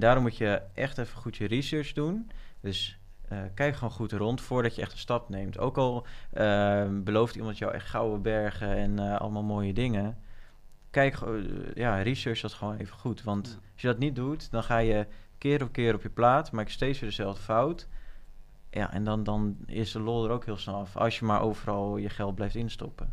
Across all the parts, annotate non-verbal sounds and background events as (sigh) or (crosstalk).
En daarom moet je echt even goed je research doen. Dus eh, kijk gewoon goed rond voordat je echt een stap neemt. Ook al uh, belooft iemand jou echt gouden bergen en uh, allemaal mooie dingen. Kijk, ja, research dat gewoon even goed. Want ja. als je dat niet doet, dan ga je keer op keer op je plaat, maak je steeds weer dezelfde fout. Ja, en dan, dan is de lol er ook heel snel af. Als je maar overal je geld blijft instoppen.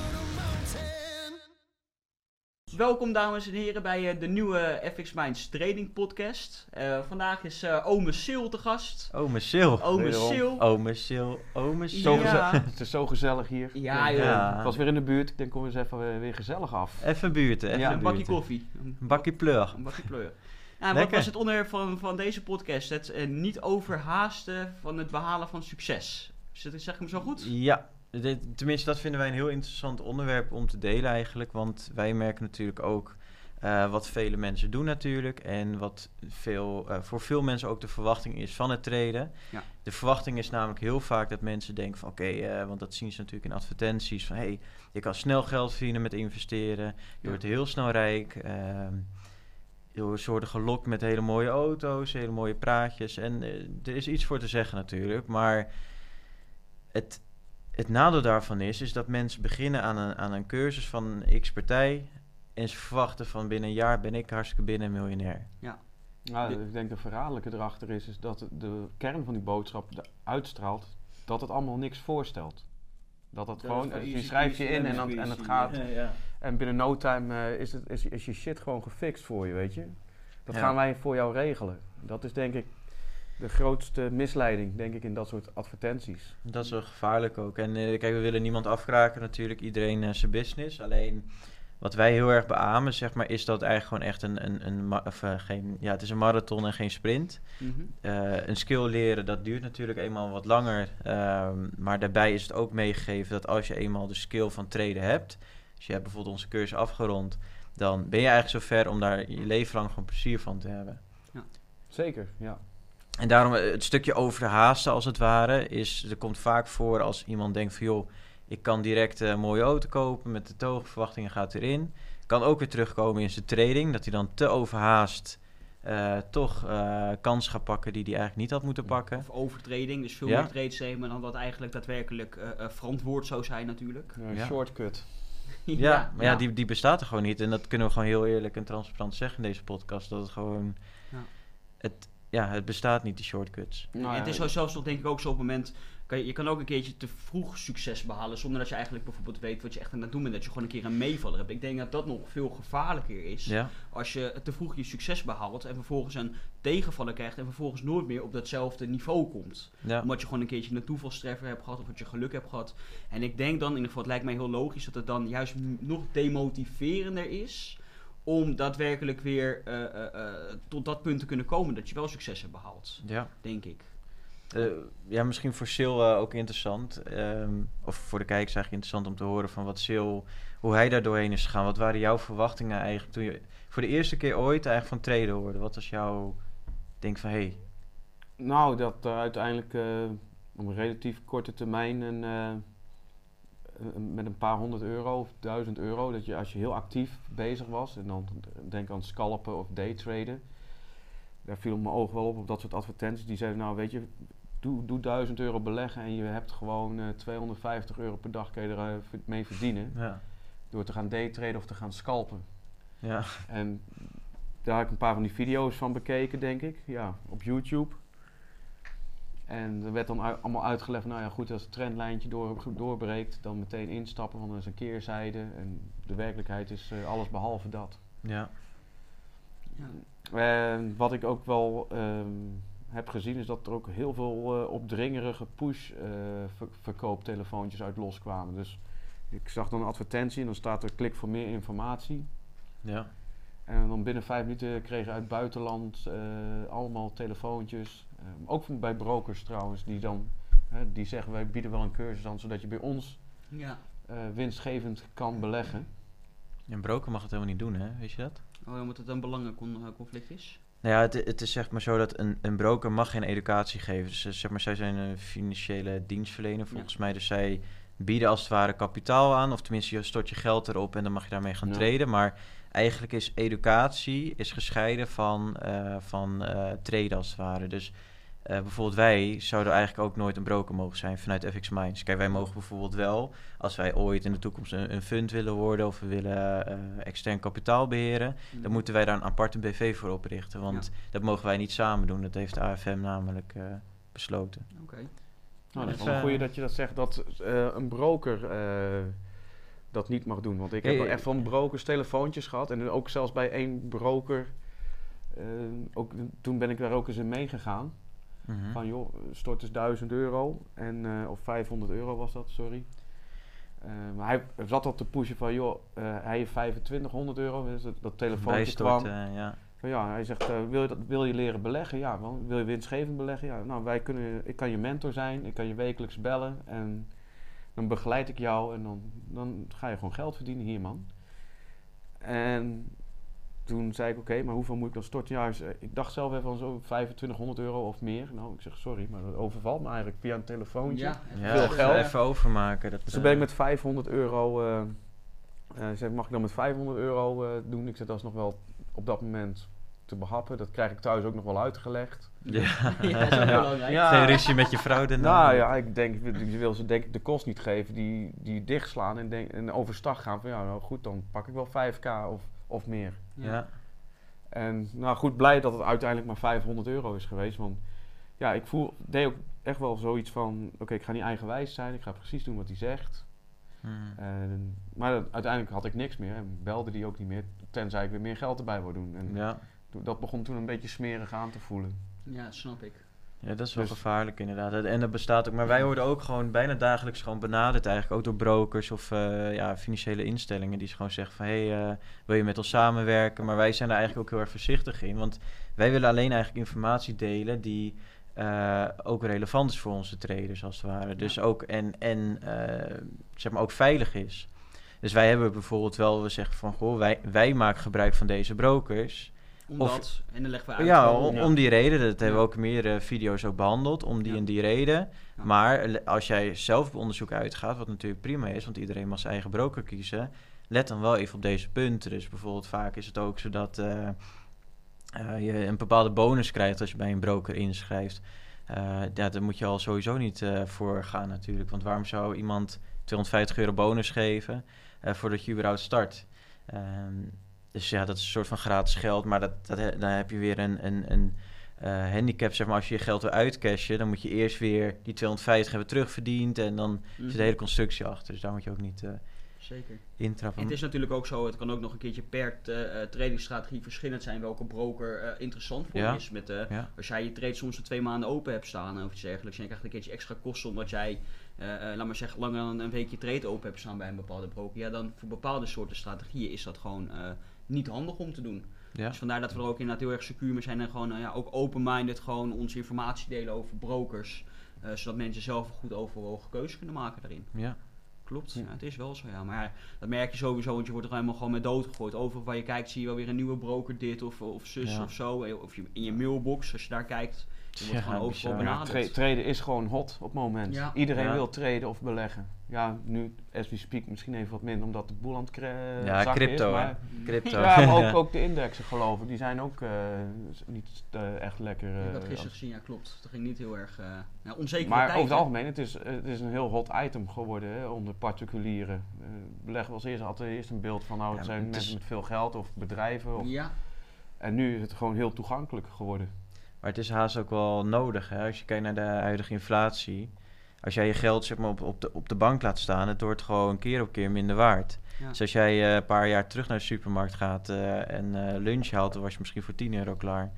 Welkom dames en heren bij uh, de nieuwe FX Minds Trading Podcast. Uh, vandaag is uh, Ome Sil te gast. Ome Sil. Ome Sil. Ome Sil. Ome Sil. Zo ja. (laughs) het is zo gezellig hier. Ja, joh. Ja. Ik was weer in de buurt. Ik denk, kom eens even weer gezellig af. Even buurten. Even ja, een bakje koffie. Een bakje pleur. Een bakje pleur. Nou, wat was het onderwerp van, van deze podcast? Het uh, niet overhaasten van het behalen van succes. Zeg ik hem zo goed? Ja, dit, tenminste dat vinden wij een heel interessant onderwerp om te delen eigenlijk. Want wij merken natuurlijk ook uh, wat vele mensen doen natuurlijk. En wat veel, uh, voor veel mensen ook de verwachting is van het treden. Ja. De verwachting is namelijk heel vaak dat mensen denken van oké, okay, uh, want dat zien ze natuurlijk in advertenties. Van hé, hey, je kan snel geld verdienen met investeren. Je ja. wordt heel snel rijk. Ehm, je wordt gelokt met hele mooie auto's, hele mooie praatjes. En er is iets voor te zeggen natuurlijk. Maar het, het nadeel daarvan is, is dat mensen beginnen aan een, aan een cursus van X partij. En ze verwachten van binnen een jaar ben ik hartstikke binnen miljonair. Ja. Nou, ik denk de verraderlijke erachter is, is dat de kern van die boodschap uitstraalt dat het allemaal niks voorstelt. Dat het dat gewoon, je schrijft je in en, dan, en het gaat. Ja, ja. En binnen no time uh, is, het, is, is je shit gewoon gefixt voor je, weet je. Dat ja. gaan wij voor jou regelen. Dat is denk ik de grootste misleiding, denk ik, in dat soort advertenties. Dat is wel gevaarlijk ook. En uh, kijk, we willen niemand afkraken natuurlijk, iedereen uh, zijn business. Alleen wat wij heel erg beamen, zeg maar, is dat eigenlijk gewoon echt een, een, een of, uh, geen, ja, het is een marathon en geen sprint. Mm -hmm. een skill leren, dat duurt natuurlijk eenmaal wat langer. Um, maar daarbij is het ook meegegeven dat als je eenmaal de skill van traden hebt, als je hebt bijvoorbeeld onze cursus afgerond, dan ben je eigenlijk zover om daar je leven lang gewoon plezier van te hebben. Ja. Zeker, ja. En daarom het stukje overhaasten als het ware, is, er komt vaak voor als iemand denkt van joh, ik kan direct een mooie auto kopen, met de te hoge verwachtingen gaat erin. Kan ook weer terugkomen in zijn trading, dat hij dan te overhaast uh, toch uh, kans gaat pakken die hij eigenlijk niet had moeten pakken. Of overtrading, dus veel ja. meer trades nemen dan dat eigenlijk daadwerkelijk uh, verantwoord zou zijn natuurlijk. Ja. Shortcut. (laughs) ja, ja, maar ja, die, die bestaat er gewoon niet. En dat kunnen we gewoon heel eerlijk en transparant zeggen in deze podcast. Dat het gewoon... Het, ja, het bestaat niet, die shortcuts. Nou, het is zelfs toch denk ik ook zo op het moment... Kan je, je kan ook een keertje te vroeg succes behalen... zonder dat je eigenlijk bijvoorbeeld weet wat je echt aan het doen bent. Dat je gewoon een keer een meevaller hebt. Ik denk dat dat nog veel gevaarlijker is. Ja. Als je te vroeg je succes behaalt... en vervolgens een tegenvaller krijgt... en vervolgens nooit meer op datzelfde niveau komt. Ja. Omdat je gewoon een keertje een toevalstreffer hebt gehad... of dat je geluk hebt gehad. En ik denk dan, in ieder geval, het lijkt mij heel logisch... dat het dan juist nog demotiverender is om daadwerkelijk weer uh, uh, uh, tot dat punt te kunnen komen dat je wel succes hebt behaald. Ja. Denk ik. ja, misschien voor Sil ook interessant. Um, of voor de kijkers eigenlijk interessant om te horen van wat Sil, hoe hij daar doorheen is gegaan. Wat waren jouw verwachtingen eigenlijk toen je voor de eerste keer ooit eigenlijk van traden hoorde? Wat was jouw denk van hé? Hey. Nou, dat uiteindelijk op een relatief korte termijn een met een paar honderd euro of duizend euro, dat je als je heel actief bezig was, en dan denk aan scalpen of daytraden, daar viel mijn oog wel op, op dat soort advertenties. Die zeiden, nou weet je, doe, doe 1000 euro beleggen en je hebt gewoon uh, 250 euro per dag kun je er uh, mee verdienen. Ja. Door te gaan daytraden of te gaan scalpen. Ja. En daar heb ik een paar van die video's van bekeken, denk ik, ja, op YouTube. En er werd dan allemaal uitgelegd, nou ja goed, als het trendlijntje door, doorbreekt, dan meteen instappen, want dat is een keerzijde. En de werkelijkheid is uh, alles behalve dat. Ja. ja. En wat ik ook wel um, heb gezien, is dat er ook heel veel uh, opdringerige push-verkooptelefoontjes uh, uit loskwamen. Dus ik zag dan een advertentie en dan staat er klik voor meer informatie. Ja. En dan binnen vijf minuten kregen uit het buitenland eh, allemaal telefoontjes. Eh, ook van- bij brokers trouwens, die dan hè, die zeggen wij bieden wel een cursus aan, zodat je bij ons Ja. eh, winstgevend kan beleggen. Een broker mag het helemaal niet doen, hè? Weet je dat? Oh, omdat het een belangenconflict is? Nou ja, het, het is zeg maar zo dat een, een broker mag geen educatie geven. Dus eh, zeg maar, zij zijn een financiële dienstverlener volgens mij. Dus zij bieden als het ware kapitaal aan. Of tenminste, je stort je geld erop en dan mag je daarmee gaan Ja. traden. Maar eigenlijk is educatie is gescheiden van, eh van eh traden als het ware. Dus eh, bijvoorbeeld wij zouden eigenlijk ook nooit een broker mogen zijn vanuit FX Minds. Kijk, wij mogen bijvoorbeeld wel, als wij ooit in de toekomst een, een fund willen worden... of we willen eh, extern kapitaal beheren... Dan moeten wij daar een aparte BV voor oprichten. Want dat mogen wij niet samen doen. Dat heeft de AFM namelijk eh, besloten. Oké. Nou, Dus, dat is wel een eh, goeie dat je dat zegt, dat eh, een broker eh, dat niet mag doen. Want ik heb wel ja. echt van brokers telefoontjes gehad. En ook zelfs bij één broker, ook, toen ben ik daar ook eens in meegegaan. Mhm. Van joh, stort eens 1000 euro. En, eh, of 500 euro was dat, sorry. Eh, maar hij zat al te pushen van joh, eh, hij heeft 2500 euro. Dus dat, dat telefoontje kwam. Ja. Van ja, hij zegt, wil, je dat, wil je leren beleggen? Ja, wil je winstgevend beleggen? Ja, nou, wij kunnen, ik kan je mentor zijn, ik kan je wekelijks bellen en dan begeleid ik jou en dan, dan ga je gewoon geld verdienen hier, man. En toen zei ik, oké, maar hoeveel moet ik dan storten? Ja, ik dacht zelf even van zo 2500 euro of meer. Nou, ik zeg, sorry, maar dat overvalt me eigenlijk via een telefoontje. Ja, Ja, Veel even- geld. Even overmaken. Dat, Dus toen ben ik eh, met 500 euro. eh eh, zei, mag ik dan met 500 euro eh, doen? Ik zeg, dat is nog wel op dat moment te behappen. Dat krijg ik thuis ook nog wel uitgelegd. Ja, Ja, (laughs) dat is ook belangrijk. Ja. Geen ruzie met je vrouw daarna. Nou ja, ik denk, je wil ze denk ik de kost niet geven die, die dichtslaan en, denk, en overstag gaan van ja, nou goed, dan pak ik wel 5k of, of meer. Ja. En nou goed, blij dat het uiteindelijk maar 500 euro is geweest. Want ja, ik voel, deed ook echt wel zoiets van, oké, ik ga niet eigenwijs zijn, ik ga precies doen wat hij zegt. Mhm. En, maar dat- uiteindelijk had ik niks meer en belde die ook niet meer, tenzij ik weer meer geld erbij wou doen. En ja. dat begon toen een beetje smerig aan te voelen. Ja, snap ik. Ja, dat is wel Dus- gevaarlijk inderdaad. En dat bestaat ook. Maar wij worden ook gewoon bijna dagelijks gewoon benaderd eigenlijk. Ook door brokers of eh, ja, financiële instellingen. Die gewoon zeggen van... Hé, hey, eh, wil je met ons samenwerken? Maar wij zijn daar eigenlijk ook heel erg voorzichtig in. Want wij willen alleen eigenlijk informatie delen die... eh, ook relevant is voor onze traders als het ware. Dus ook en, en zeg maar ook veilig is. Dus wij hebben bijvoorbeeld wel, we zeggen van goh, wij, wij maken gebruik van deze brokers. Omdat, en dan leggen we uit. Ja, om, om die reden. Dat hebben we ook in meerdere video's ook behandeld. Om die Ja. en die reden. Ja. Maar als jij zelf op onderzoek uitgaat, wat natuurlijk prima is, want iedereen mag zijn eigen broker kiezen. Let dan wel even op deze punten. Dus bijvoorbeeld vaak is het ook zo dat eh, eh, je een bepaalde bonus krijgt als je bij een broker inschrijft. Eh, ja, daar moet je al sowieso niet eh, voor gaan natuurlijk. Want waarom zou iemand 250 euro bonus geven eh, voordat je überhaupt start? Ehm, dus ja, dat is een soort van gratis geld. Maar dat, dat, dan heb je weer een, een, een eh, handicap. Zeg maar, als je je geld wil uitcashen, dan moet je eerst weer die 250 hebben terugverdiend. En dan Mhm. zit de hele constructie achter. Dus daar moet je ook niet eh, Zeker. intrappen. En het is natuurlijk ook zo, het kan ook nog een keertje per eh, eh, tradingstrategie verschillend zijn welke broker interessant voor Ja. is. Met, Ja. Als jij je trade soms twee maanden open hebt staan of iets dergelijks en je krijgt een keertje extra kosten omdat jij, laat maar zeggen, langer dan een weekje trade open hebt staan bij een bepaalde broker. Ja, dan voor bepaalde soorten strategieën is dat gewoon niet handig om te doen. ja. Dus vandaar dat we er ook inderdaad heel erg secuur mee zijn en gewoon eh, ja, ook open-minded gewoon onze informatie delen over brokers. eh, zodat mensen zelf een goed overwogen keuze kunnen maken daarin. ja. Klopt, Ja. het is wel zo, ja. Maar dat merk je sowieso, want je wordt er helemaal gewoon met dood gegooid. Overal waar je kijkt zie je wel weer een nieuwe broker dit of, of zus Ja. of zo. Eh, Of je, in je mailbox, als je daar kijkt, je wordt Ja, gewoon overal. Ja, benaderd. tra- traden is gewoon hot op het moment. Ja. Iedereen Ja. wil traden of beleggen. Ja, nu, as we speak, misschien even wat minder, omdat de boel aan het Ja, zakken crypto, is. hè. Maar, Crypto. ja, maar ook, (laughs) ook de indexen geloof ik, die zijn ook eh, niet eh, echt lekker. ik eh, had gisteren gezien, ja klopt. Dat ging niet heel erg uh, ja, onzeker. maar over het algemeen, het is, het is een heel hot item geworden hè, onder particulieren. Eh beleggen was eerst altijd eerst een beeld van nou, het Ja, zijn het mensen is- met veel geld of bedrijven. Of, Ja, En nu is het gewoon heel toegankelijk geworden. Maar het is haast ook wel nodig. Hè? Als je kijkt naar de huidige inflatie. Als jij je geld zeg maar, op, op, de, op de bank laat staan, het wordt gewoon keer op keer minder waard. ja. Dus als jij eh, een paar jaar terug naar de supermarkt gaat eh, en eh, lunch haalt, dan was je misschien voor 10 euro klaar.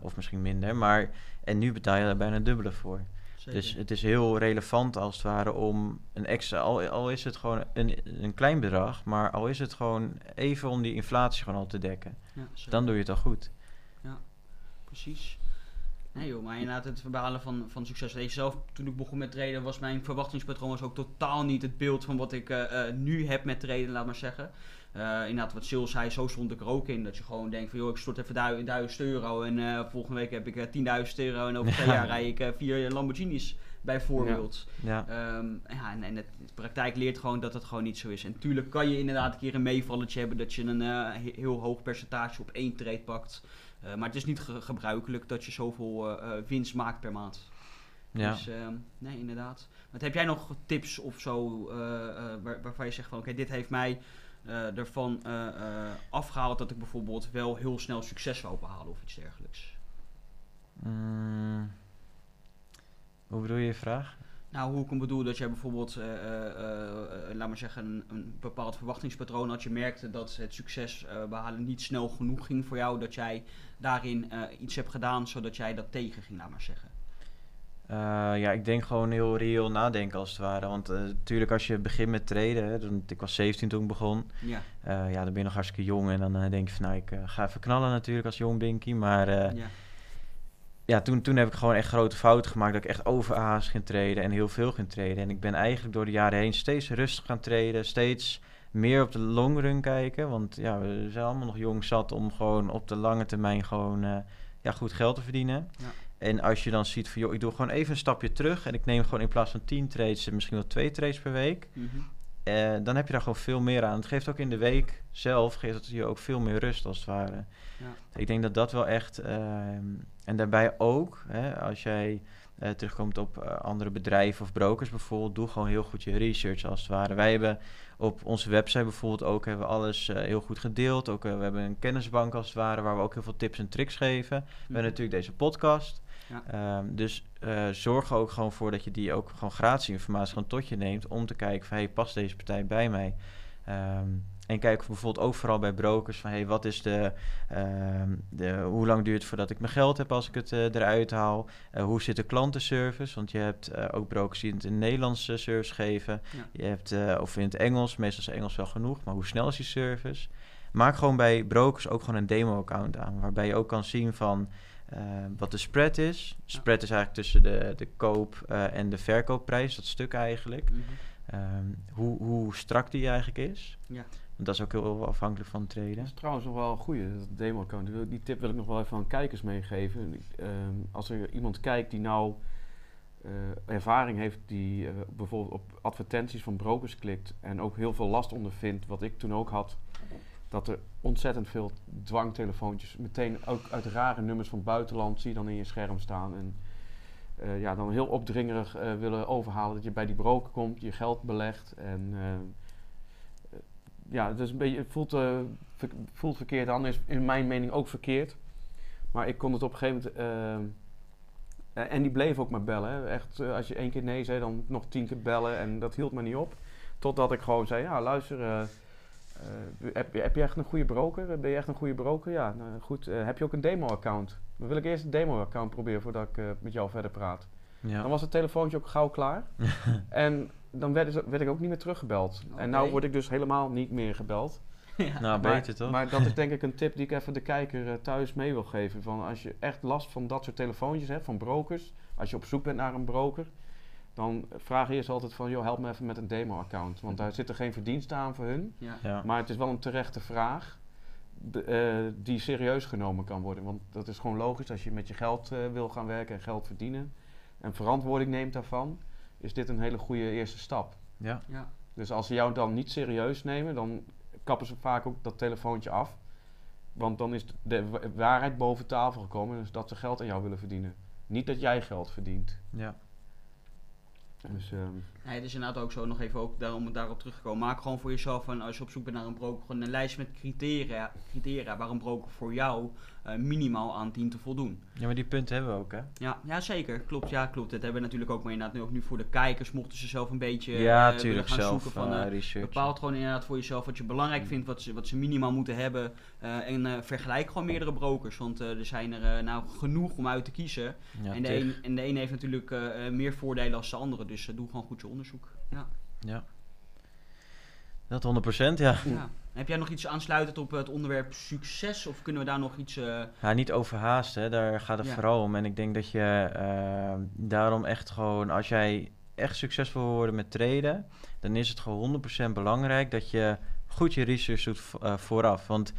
Of misschien minder. Maar, en nu betaal je daar bijna dubbele voor. Zeker. Dus het is heel relevant als het ware om een extra, al, al is het gewoon een, een klein bedrag, maar al is het gewoon even om die inflatie gewoon al te dekken. ja. Dan doe je het al goed. Precies. Nee joh, maar inderdaad het behalen van, van succes. Zelf, toen ik begon met traden, was mijn verwachtingspatroon was ook totaal niet het beeld van wat ik eh, eh, nu heb met traden, laat maar zeggen. Eh, inderdaad, wat Sil zei, zo stond ik er ook in. Dat je gewoon denkt van, joh, ik stort even du 1000 euro en volgende week heb ik eh 10.000 euro en over (laughs) twee Ja. jaar rij ik vier Lamborghinis, bijvoorbeeld. Ja, Ehm, ja, en, en het, de praktijk leert gewoon dat het gewoon niet zo is. En tuurlijk kan je inderdaad een keer een meevalletje hebben dat je een he- heel hoog percentage op één trade pakt. Eh, maar het is niet ge- gebruikelijk dat je zoveel eh, eh, winst maakt per maand. ja. Dus ehm, nee, inderdaad. Wat heb jij nog tips of zo waar, waarvan je zegt van oké, dit heeft mij ervan eh, eh, afgehaald dat ik bijvoorbeeld wel heel snel succes wou behalen of iets dergelijks? Mm. hoe bedoel je je vraag? Nou, hoe ik hem bedoel, dat jij bijvoorbeeld, eh, laat maar zeggen, een, een bepaald verwachtingspatroon had. Je merkte dat het succes eh, behalen niet snel genoeg ging voor jou. Dat jij daarin iets hebt gedaan zodat jij dat tegen ging, laat maar zeggen. Ja, ik denk gewoon heel reëel nadenken als het ware. Want natuurlijk als je begint met traden, hè, dan, ik was 17 toen ik begon. Ja, ja, dan ben je nog hartstikke jong en dan denk je van nou, ik ga even knallen natuurlijk als jong binky. Maar ja, ja, toen, toen heb ik gewoon echt grote fouten gemaakt. Dat ik echt overhaast ging treden en heel veel ging treden. En ik ben eigenlijk door de jaren heen steeds rustig gaan treden. Steeds meer op de long run kijken. Want ja, we zijn allemaal nog jong zat om gewoon op de lange termijn gewoon eh, ja, goed geld te verdienen. Ja. En als je dan ziet van joh, ik doe gewoon even een stapje terug. En ik neem gewoon in plaats van 10 trades, misschien wel twee trades per week. mhm, Eh, dan heb je daar gewoon veel meer aan. Het geeft ook in de week zelf geeft het je ook veel meer rust als het ware. Ja. Ik denk dat dat wel echt. ehm, en daarbij ook, hè, als jij eh, terugkomt op eh, andere bedrijven of brokers bijvoorbeeld, doe gewoon heel goed je research als het ware. Wij hebben op onze website bijvoorbeeld ook hebben we alles heel goed gedeeld. Ook, we hebben een kennisbank als het ware, waar we ook heel veel tips en tricks geven. We hebben natuurlijk deze podcast. Ja. Ehm, dus eh, zorg er ook gewoon voor dat je die ook gewoon gratis informatie gewoon tot je neemt. Om te kijken van, hey, past deze partij bij mij? Ehm, en kijk bijvoorbeeld ook vooral bij brokers van, hey, wat is de, ehm, de, hoe lang duurt het voordat ik mijn geld heb als ik het eh, eruit haal? Eh, hoe zit de klantenservice? Want je hebt ook brokers die het in Nederlandse service geven. Ja. Je hebt, of in het Engels, meestal is Engels wel genoeg, maar hoe snel is die service? Maak gewoon bij brokers ook gewoon een demo-account aan, waarbij je ook kan zien van eh, wat de spread is. Spread is eigenlijk tussen de, de koop- eh, en de verkoopprijs, dat stuk eigenlijk. Mhm. Ehm, hoe, hoe strak die eigenlijk is. Ja. Want dat is ook heel afhankelijk van het Dat traden. is trouwens nog wel een goede, dat demo-account. Die tip wil ik nog wel even aan kijkers meegeven. Ehm, als er iemand kijkt die nou eh, ervaring heeft, die eh, bijvoorbeeld op advertenties van brokers klikt en ook heel veel last ondervindt, wat ik toen ook had, dat er ontzettend veel dwangtelefoontjes, meteen ook uit rare nummers van het buitenland, zie je dan in je scherm staan. En eh, ja, dan heel opdringerig eh, willen overhalen dat je bij die broker komt, je geld belegt en... eh, ja, het, is een beetje, voelt, voelt verkeerd aan. Is in mijn mening ook verkeerd. Maar ik kon het op een gegeven moment. en die bleef ook maar bellen. Echt, als je één keer nee zei, dan nog tien keer bellen. En dat hield me niet op. Totdat ik gewoon zei: Ja, luister. Eh, eh, heb, je- heb je echt een goede broker? Ben je echt een goede broker? Ja, nou, goed. Eh, heb je ook een demo-account? Dan wil ik eerst een demo-account proberen voordat ik eh, met jou verder praat. Dan Ja. was het telefoontje ook gauw klaar. (laughs) en dan werd, ik ook niet meer teruggebeld. En nu Oké. word ik dus helemaal niet meer gebeld. (laughs) ja. Nou, Maar- beter toch? Maar dat is (laughs) denk ik een tip die ik even de kijker eh, thuis mee wil geven. Van als je echt last van dat soort telefoontjes hebt, van brokers. Als je op zoek bent naar een broker. Dan vraag eerst altijd van, joh, help me even met een demo-account. Want daar zit er geen verdienste aan voor hun. Ja. ja. Maar het is wel een terechte vraag de- eh, die serieus genomen kan worden. Want dat is gewoon logisch als je met je geld eh, wil gaan werken en geld verdienen. En verantwoording neemt daarvan. Is dit een hele goede eerste stap. ja. Ja. Dus als ze jou dan niet serieus nemen, dan kappen ze vaak ook dat telefoontje af. Want dan is de wa- waarheid boven tafel gekomen. Dus dat ze geld aan jou willen verdienen. Niet dat jij geld verdient. ja. Dus, ehm, Nee, het is inderdaad ook zo, nog even ook daarom daarop teruggekomen. Maak gewoon voor jezelf, van, als je op zoek bent naar een broker, gewoon een lijst met criteria, criteria waar een broker voor jou eh, minimaal aan dient te voldoen. Ja, maar die punten hebben we ook, hè? Ja, ja, zeker. Klopt, ja, klopt. Dat hebben we natuurlijk ook, maar inderdaad nu, ook nu voor de kijkers mochten ze zelf een beetje ja, willen tuurlijk gaan zelf zoeken van... eh, eh, research. Bepaalt gewoon inderdaad voor jezelf wat je belangrijk Mm. vindt, wat ze, wat ze minimaal moeten hebben. en vergelijk gewoon meerdere brokers, want er zijn er nou genoeg om uit te kiezen. Ja, en, de een, en de een heeft natuurlijk meer voordelen dan de andere, dus doe gewoon goed je onderzoek. Ja. Ja. Dat 100%, ja. Ja. Heb jij nog iets aansluitend op het onderwerp succes, of kunnen we daar nog iets... eh, Ja, niet overhaasten, daar gaat het Ja. vooral om. En ik denk dat je eh, daarom echt gewoon, als jij echt succesvol wil worden met traden, dan is het gewoon 100% belangrijk dat je goed je research doet eh, vooraf. Want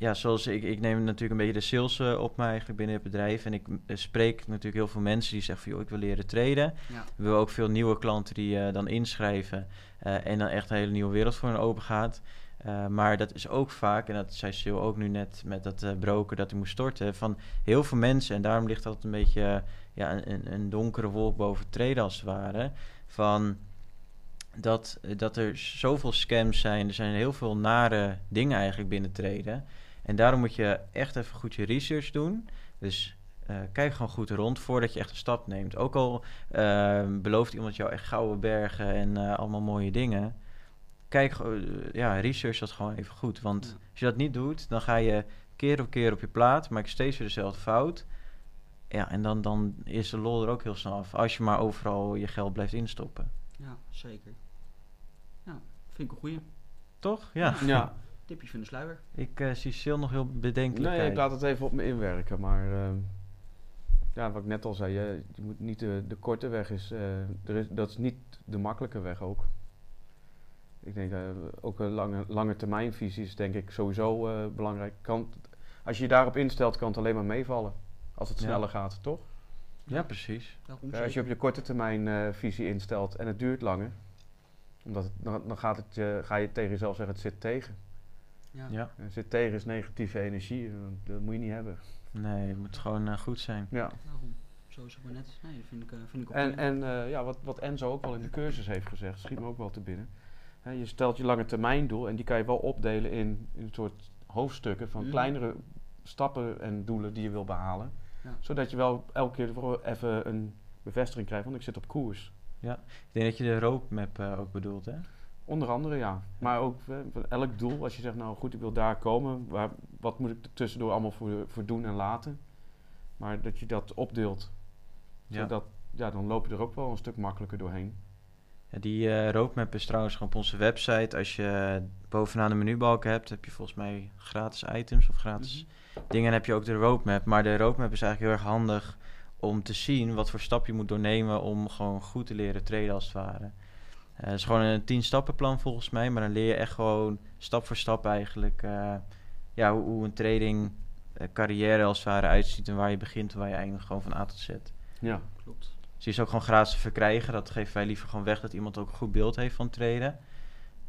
ja, zoals ik, ik neem natuurlijk een beetje de sales eh, op mij eigenlijk binnen het bedrijf. En ik eh, spreek natuurlijk heel veel mensen die zeggen van, joh, ik wil leren traden. ja. We hebben ook veel nieuwe klanten die eh, dan inschrijven en dan echt een hele nieuwe wereld voor hen open gaat. Maar dat is ook vaak, en dat zei Sil ook nu net met dat broker dat hij moest storten, van heel veel mensen, en daarom ligt dat een beetje ja, een, een- donkere wolk boven het treden als het ware, van dat, dat er zoveel scams zijn, er zijn heel veel nare dingen eigenlijk binnen treden. En daarom moet je echt even goed je research doen. Dus eh, kijk gewoon goed rond voordat je echt een stap neemt. Ook al eh, belooft iemand jou echt gouden bergen en eh, allemaal mooie dingen. Kijk, ja, research dat gewoon even goed. Want Ja. als je dat niet doet, dan ga je keer op keer op je plaat, maak je steeds weer dezelfde fout. Ja, en dan, dan is de lol er ook heel snel af. Als je maar overal je geld blijft instoppen. ja, zeker. Ja, vind ik een goeie. Toch? Ja. Ja, Tipje van de sluier. Ik eh, zie Sil nog heel bedenkelijk nee, ik laat het even op me inwerken. Maar ehm, ja, wat ik net al zei, je, je moet niet de, de korte weg is, eh, er is. Dat is niet de makkelijke weg ook. Ik denk eh, ook een lange, lange termijnvisie is denk ik sowieso eh, belangrijk. Kan, als je je daarop instelt, kan het alleen maar meevallen. Als het Ja. sneller gaat, toch? Ja, precies. Ja, als je op je korte termijn eh, visie instelt en het duurt langer, omdat het, dan, dan gaat het, je- ga je tegen jezelf zeggen, het zit tegen. Ja. Ja. Zit tegen is negatieve energie, en dat moet je niet hebben. Nee, het moet gewoon eh, goed zijn. Ja. Daarom. Zo is het maar net. Nee, vind ik, eh, vind ik ook En, goed. en eh, ja, wat, wat Enzo ook wel in de cursus heeft gezegd, schiet me ook wel te binnen. Hè, je stelt je lange termijn doel en die kan je wel opdelen in, in een soort hoofdstukken van Mhm. kleinere stappen en doelen die je wil behalen. Ja. Zodat je wel elke keer voor even een bevestiging krijgt, want ik zit op koers. Ik denk dat je de roadmap eh, ook bedoelt, hè? Onder andere ja. Maar ook eh, van elk doel, als je zegt, nou goed, ik wil daar komen, waar, wat moet ik er tussendoor allemaal voor, voor doen en laten. Maar dat je dat opdeelt, Ja. zodat, ja, dan loop je er ook wel een stuk makkelijker doorheen. Ja, die eh, roadmap is trouwens gewoon op onze website. Als je bovenaan de menubalk hebt, heb je volgens mij gratis items of gratis Mhm. dingen. En heb je ook de roadmap. Maar de roadmap is eigenlijk heel erg handig om te zien wat voor stap je moet doornemen om gewoon goed te leren traden als het ware. Eh, het is gewoon een tien stappenplan volgens mij, maar dan leer je echt gewoon stap voor stap eigenlijk eh, ja, hoe, hoe een trading eh, carrière als het ware uitziet en waar je begint en waar je eindigt gewoon van A tot Z. Ja. Klopt. Dus die is ook gewoon gratis te verkrijgen. Dat geven wij liever gewoon weg, dat iemand ook een goed beeld heeft van traden.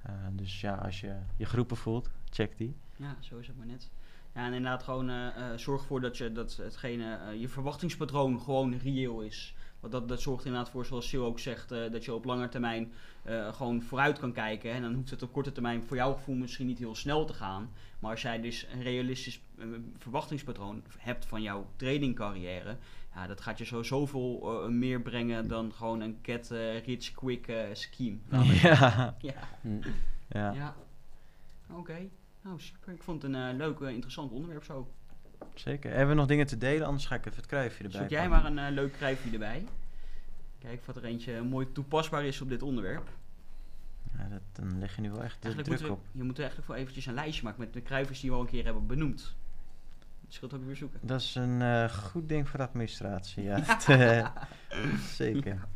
Eh, dus ja, als je je groepen voelt, check die. Ja, zo is het maar net. Ja, en inderdaad gewoon zorg ervoor dat, je, dat hetgene, je verwachtingspatroon gewoon reëel is. Want dat, dat zorgt inderdaad voor, zoals Sil ook zegt, eh, dat je op lange termijn eh, gewoon vooruit kan kijken. En dan hoeft het op korte termijn voor jouw gevoel misschien niet heel snel te gaan. Maar als jij dus een realistisch eh, verwachtingspatroon hebt van jouw tradingcarrière, ja, dat gaat je zo zoveel meer brengen dan gewoon een get eh, rich quick eh, scheme. Ja, (laughs) Ja. Ja. Ja. Oké. Nou, super. Ik vond het een eh, leuk, interessant onderwerp zo. Zeker. Hebben we nog dingen te delen? Anders ga ik even het kruifje erbij Zoek jij pakken. maar een eh, leuk kruifje erbij. Kijk of er eentje mooi toepasbaar is op dit onderwerp. Ja, dat, dan leg je nu wel echt de druk op. je moet eigenlijk voor eventjes een lijstje maken met de kruifjes die we al een keer hebben benoemd. Dat scheelt ook weer zoeken. Dat is een eh, goed ding voor de administratie, ja. (laughs) Eh, zeker.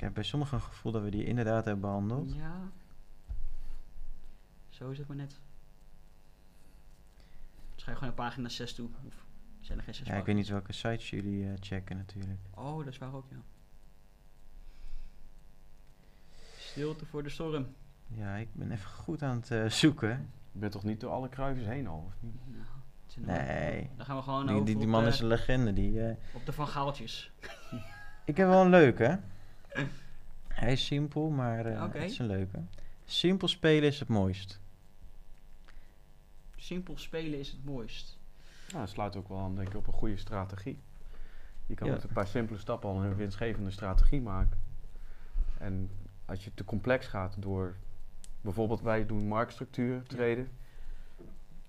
Ik heb bij sommigen een gevoel dat we die inderdaad hebben behandeld. Ja. Zo is het maar net. Schrijf gewoon naar pagina 6 toe. Of zijn er geen 6 Ja, ik weet niet welke sites jullie eh, checken natuurlijk. Oh, dat is waar ook, ja. Stilte voor de storm. Ja, ik ben even goed aan het eh, zoeken. Je bent toch niet door alle kruisjes heen al? Of niet? Nou, Nee. Dan gaan we gewoon Die, over die, die man de, is een legende. Die, eh, op de Van Gaaltjes. (laughs) ik heb wel een leuke. (laughs) Hij is simpel, maar eh, het is een leuke. Simpel spelen is het mooist. Simpel spelen is het mooist. Nou, dat sluit ook wel aan denk ik, op een goede strategie. Je kan Ja. met een paar simpele stappen al een winstgevende strategie maken. En als je te complex gaat door... Bijvoorbeeld wij doen marktstructuur traden.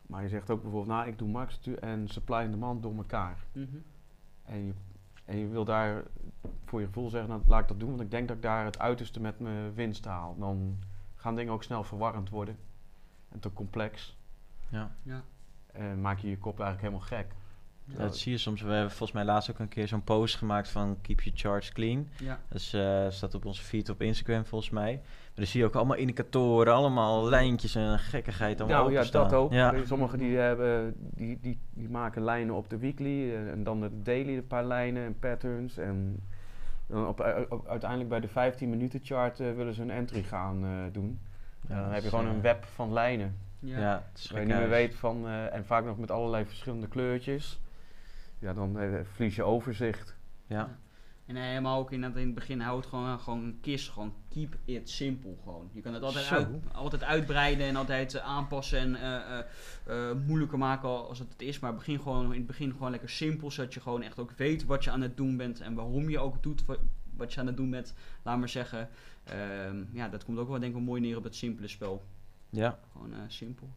Maar je zegt ook bijvoorbeeld, nou ik doe marktstructuur en supply en demand door elkaar. Mhm. En je, en je wil daar voor je gevoel zeggen, nou laat ik dat doen, want ik denk dat ik daar het uiterste met mijn winst haal. Dan gaan dingen ook snel verwarrend worden en te complex. Ja. Ja. En maak je je kop eigenlijk helemaal gek. Ja, dat zie je soms. We hebben volgens mij laatst ook een keer zo'n post gemaakt van Keep Your Charts Clean. Ja. Dat eh, staat op onze feed op Instagram volgens mij. Maar dan zie je ook allemaal indicatoren, allemaal lijntjes en gekkigheid. Allemaal Nou ja, dat ook. Ja. Sommigen die, hebben, die, die, die maken lijnen op de weekly eh, en dan de daily een paar lijnen en patterns. En dan op, uiteindelijk bij de 15 minuten chart eh, willen ze een entry gaan eh, doen. Ja, dan heb je gewoon eh, een web van lijnen. Ja. Ja, het is Waar je niet meer weet van, eh, en vaak nog met allerlei verschillende kleurtjes. Ja, dan eh, verlies je overzicht. Ja. En helemaal ook in het, in het begin houdt gewoon, gewoon een kist, gewoon keep it simple gewoon. Je kan het altijd, uit, altijd uitbreiden en altijd eh, aanpassen en eh, eh, eh, moeilijker maken als het het is. Maar begin gewoon, in het begin gewoon lekker simpel, zodat je gewoon echt ook weet wat je aan het doen bent en waarom je ook doet wat, wat je aan het doen bent. Laat maar zeggen, Ehm, ja, dat komt ook wel denk ik wel mooi neer op het simpele spel. Ja, Gewoon eh, simpel,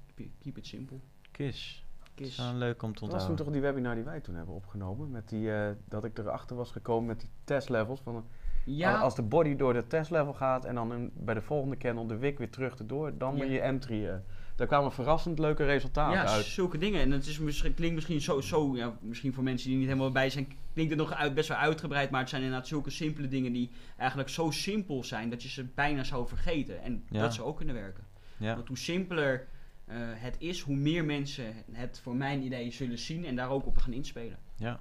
keep it simple. KIS. Dat is leuk om te Dat was toen onthouden. toch die webinar die wij toen hebben opgenomen. Met die, eh, dat ik erachter was gekomen met die testlevels. Van, Ja, Als de body door de testlevel gaat en dan een- bij de volgende candle de wick weer terug erdoor, dan moet Ja. je entry. eh, daar kwamen verrassend leuke resultaten ja, uit. zulke dingen. En het is misschien, klinkt misschien zo, zo ja, misschien voor mensen die niet helemaal bij zijn, klinkt het nog uit, best wel uitgebreid, maar het zijn inderdaad zulke simpele dingen die eigenlijk zo simpel zijn dat je ze bijna zou vergeten. En Ja. dat zou ook kunnen werken. Ja. Want hoe simpeler eh, het is, hoe meer mensen het voor mijn idee zullen zien en daar ook op gaan inspelen. Ja.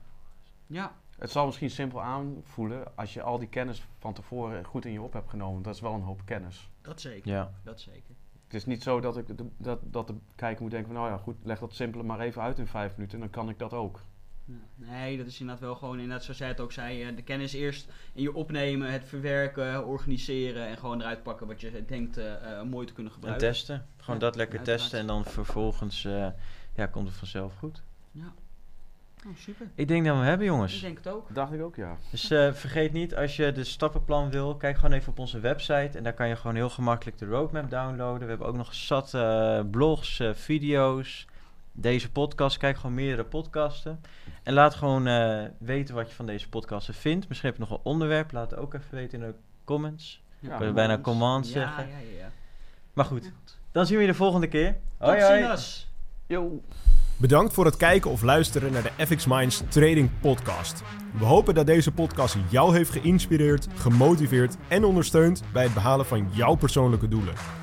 Ja, Het zal misschien simpel aanvoelen als je al die kennis van tevoren goed in je op hebt genomen. Dat is wel een hoop kennis. dat zeker. Ja. Dat zeker. Het is niet zo dat, ik de, dat, dat de kijker moet denken van nou ja goed, leg dat simpele maar even uit in vijf minuten en dan kan ik dat ook. Nee, dat is inderdaad wel gewoon, inderdaad, zoals jij het ook zei, eh, de kennis eerst in je opnemen, het verwerken, organiseren en gewoon eruit pakken wat je denkt eh, eh, mooi te kunnen En gebruiken. testen. Gewoon Ja, dat lekker uiteraard. testen en dan vervolgens eh, ja, komt het vanzelf goed. Ja. Oh, super. Ik denk dat we hem hebben, Ik jongens. denk het ook. Dacht ik ook ja. Dus eh, vergeet niet, als je de stappenplan wil, kijk gewoon even op onze website. En daar kan je gewoon heel gemakkelijk de roadmap downloaden. We hebben ook nog zat eh, blogs, eh, video's, deze podcast. Kijk gewoon meerdere podcasten. En laat gewoon eh, weten wat je van deze podcasten vindt. Misschien heb je nog een onderwerp. Laat het ook even weten in de comments. Ja, kan je bijna command ja, zeggen. Ja, ja, ja. Maar goed, dan zien we je de volgende keer. Tot Hoi hoi. ziens. Yo. Bedankt voor het kijken of luisteren naar de FX Minds Trading Podcast. We hopen dat deze podcast jou heeft geïnspireerd, gemotiveerd en ondersteund bij het behalen van jouw persoonlijke doelen.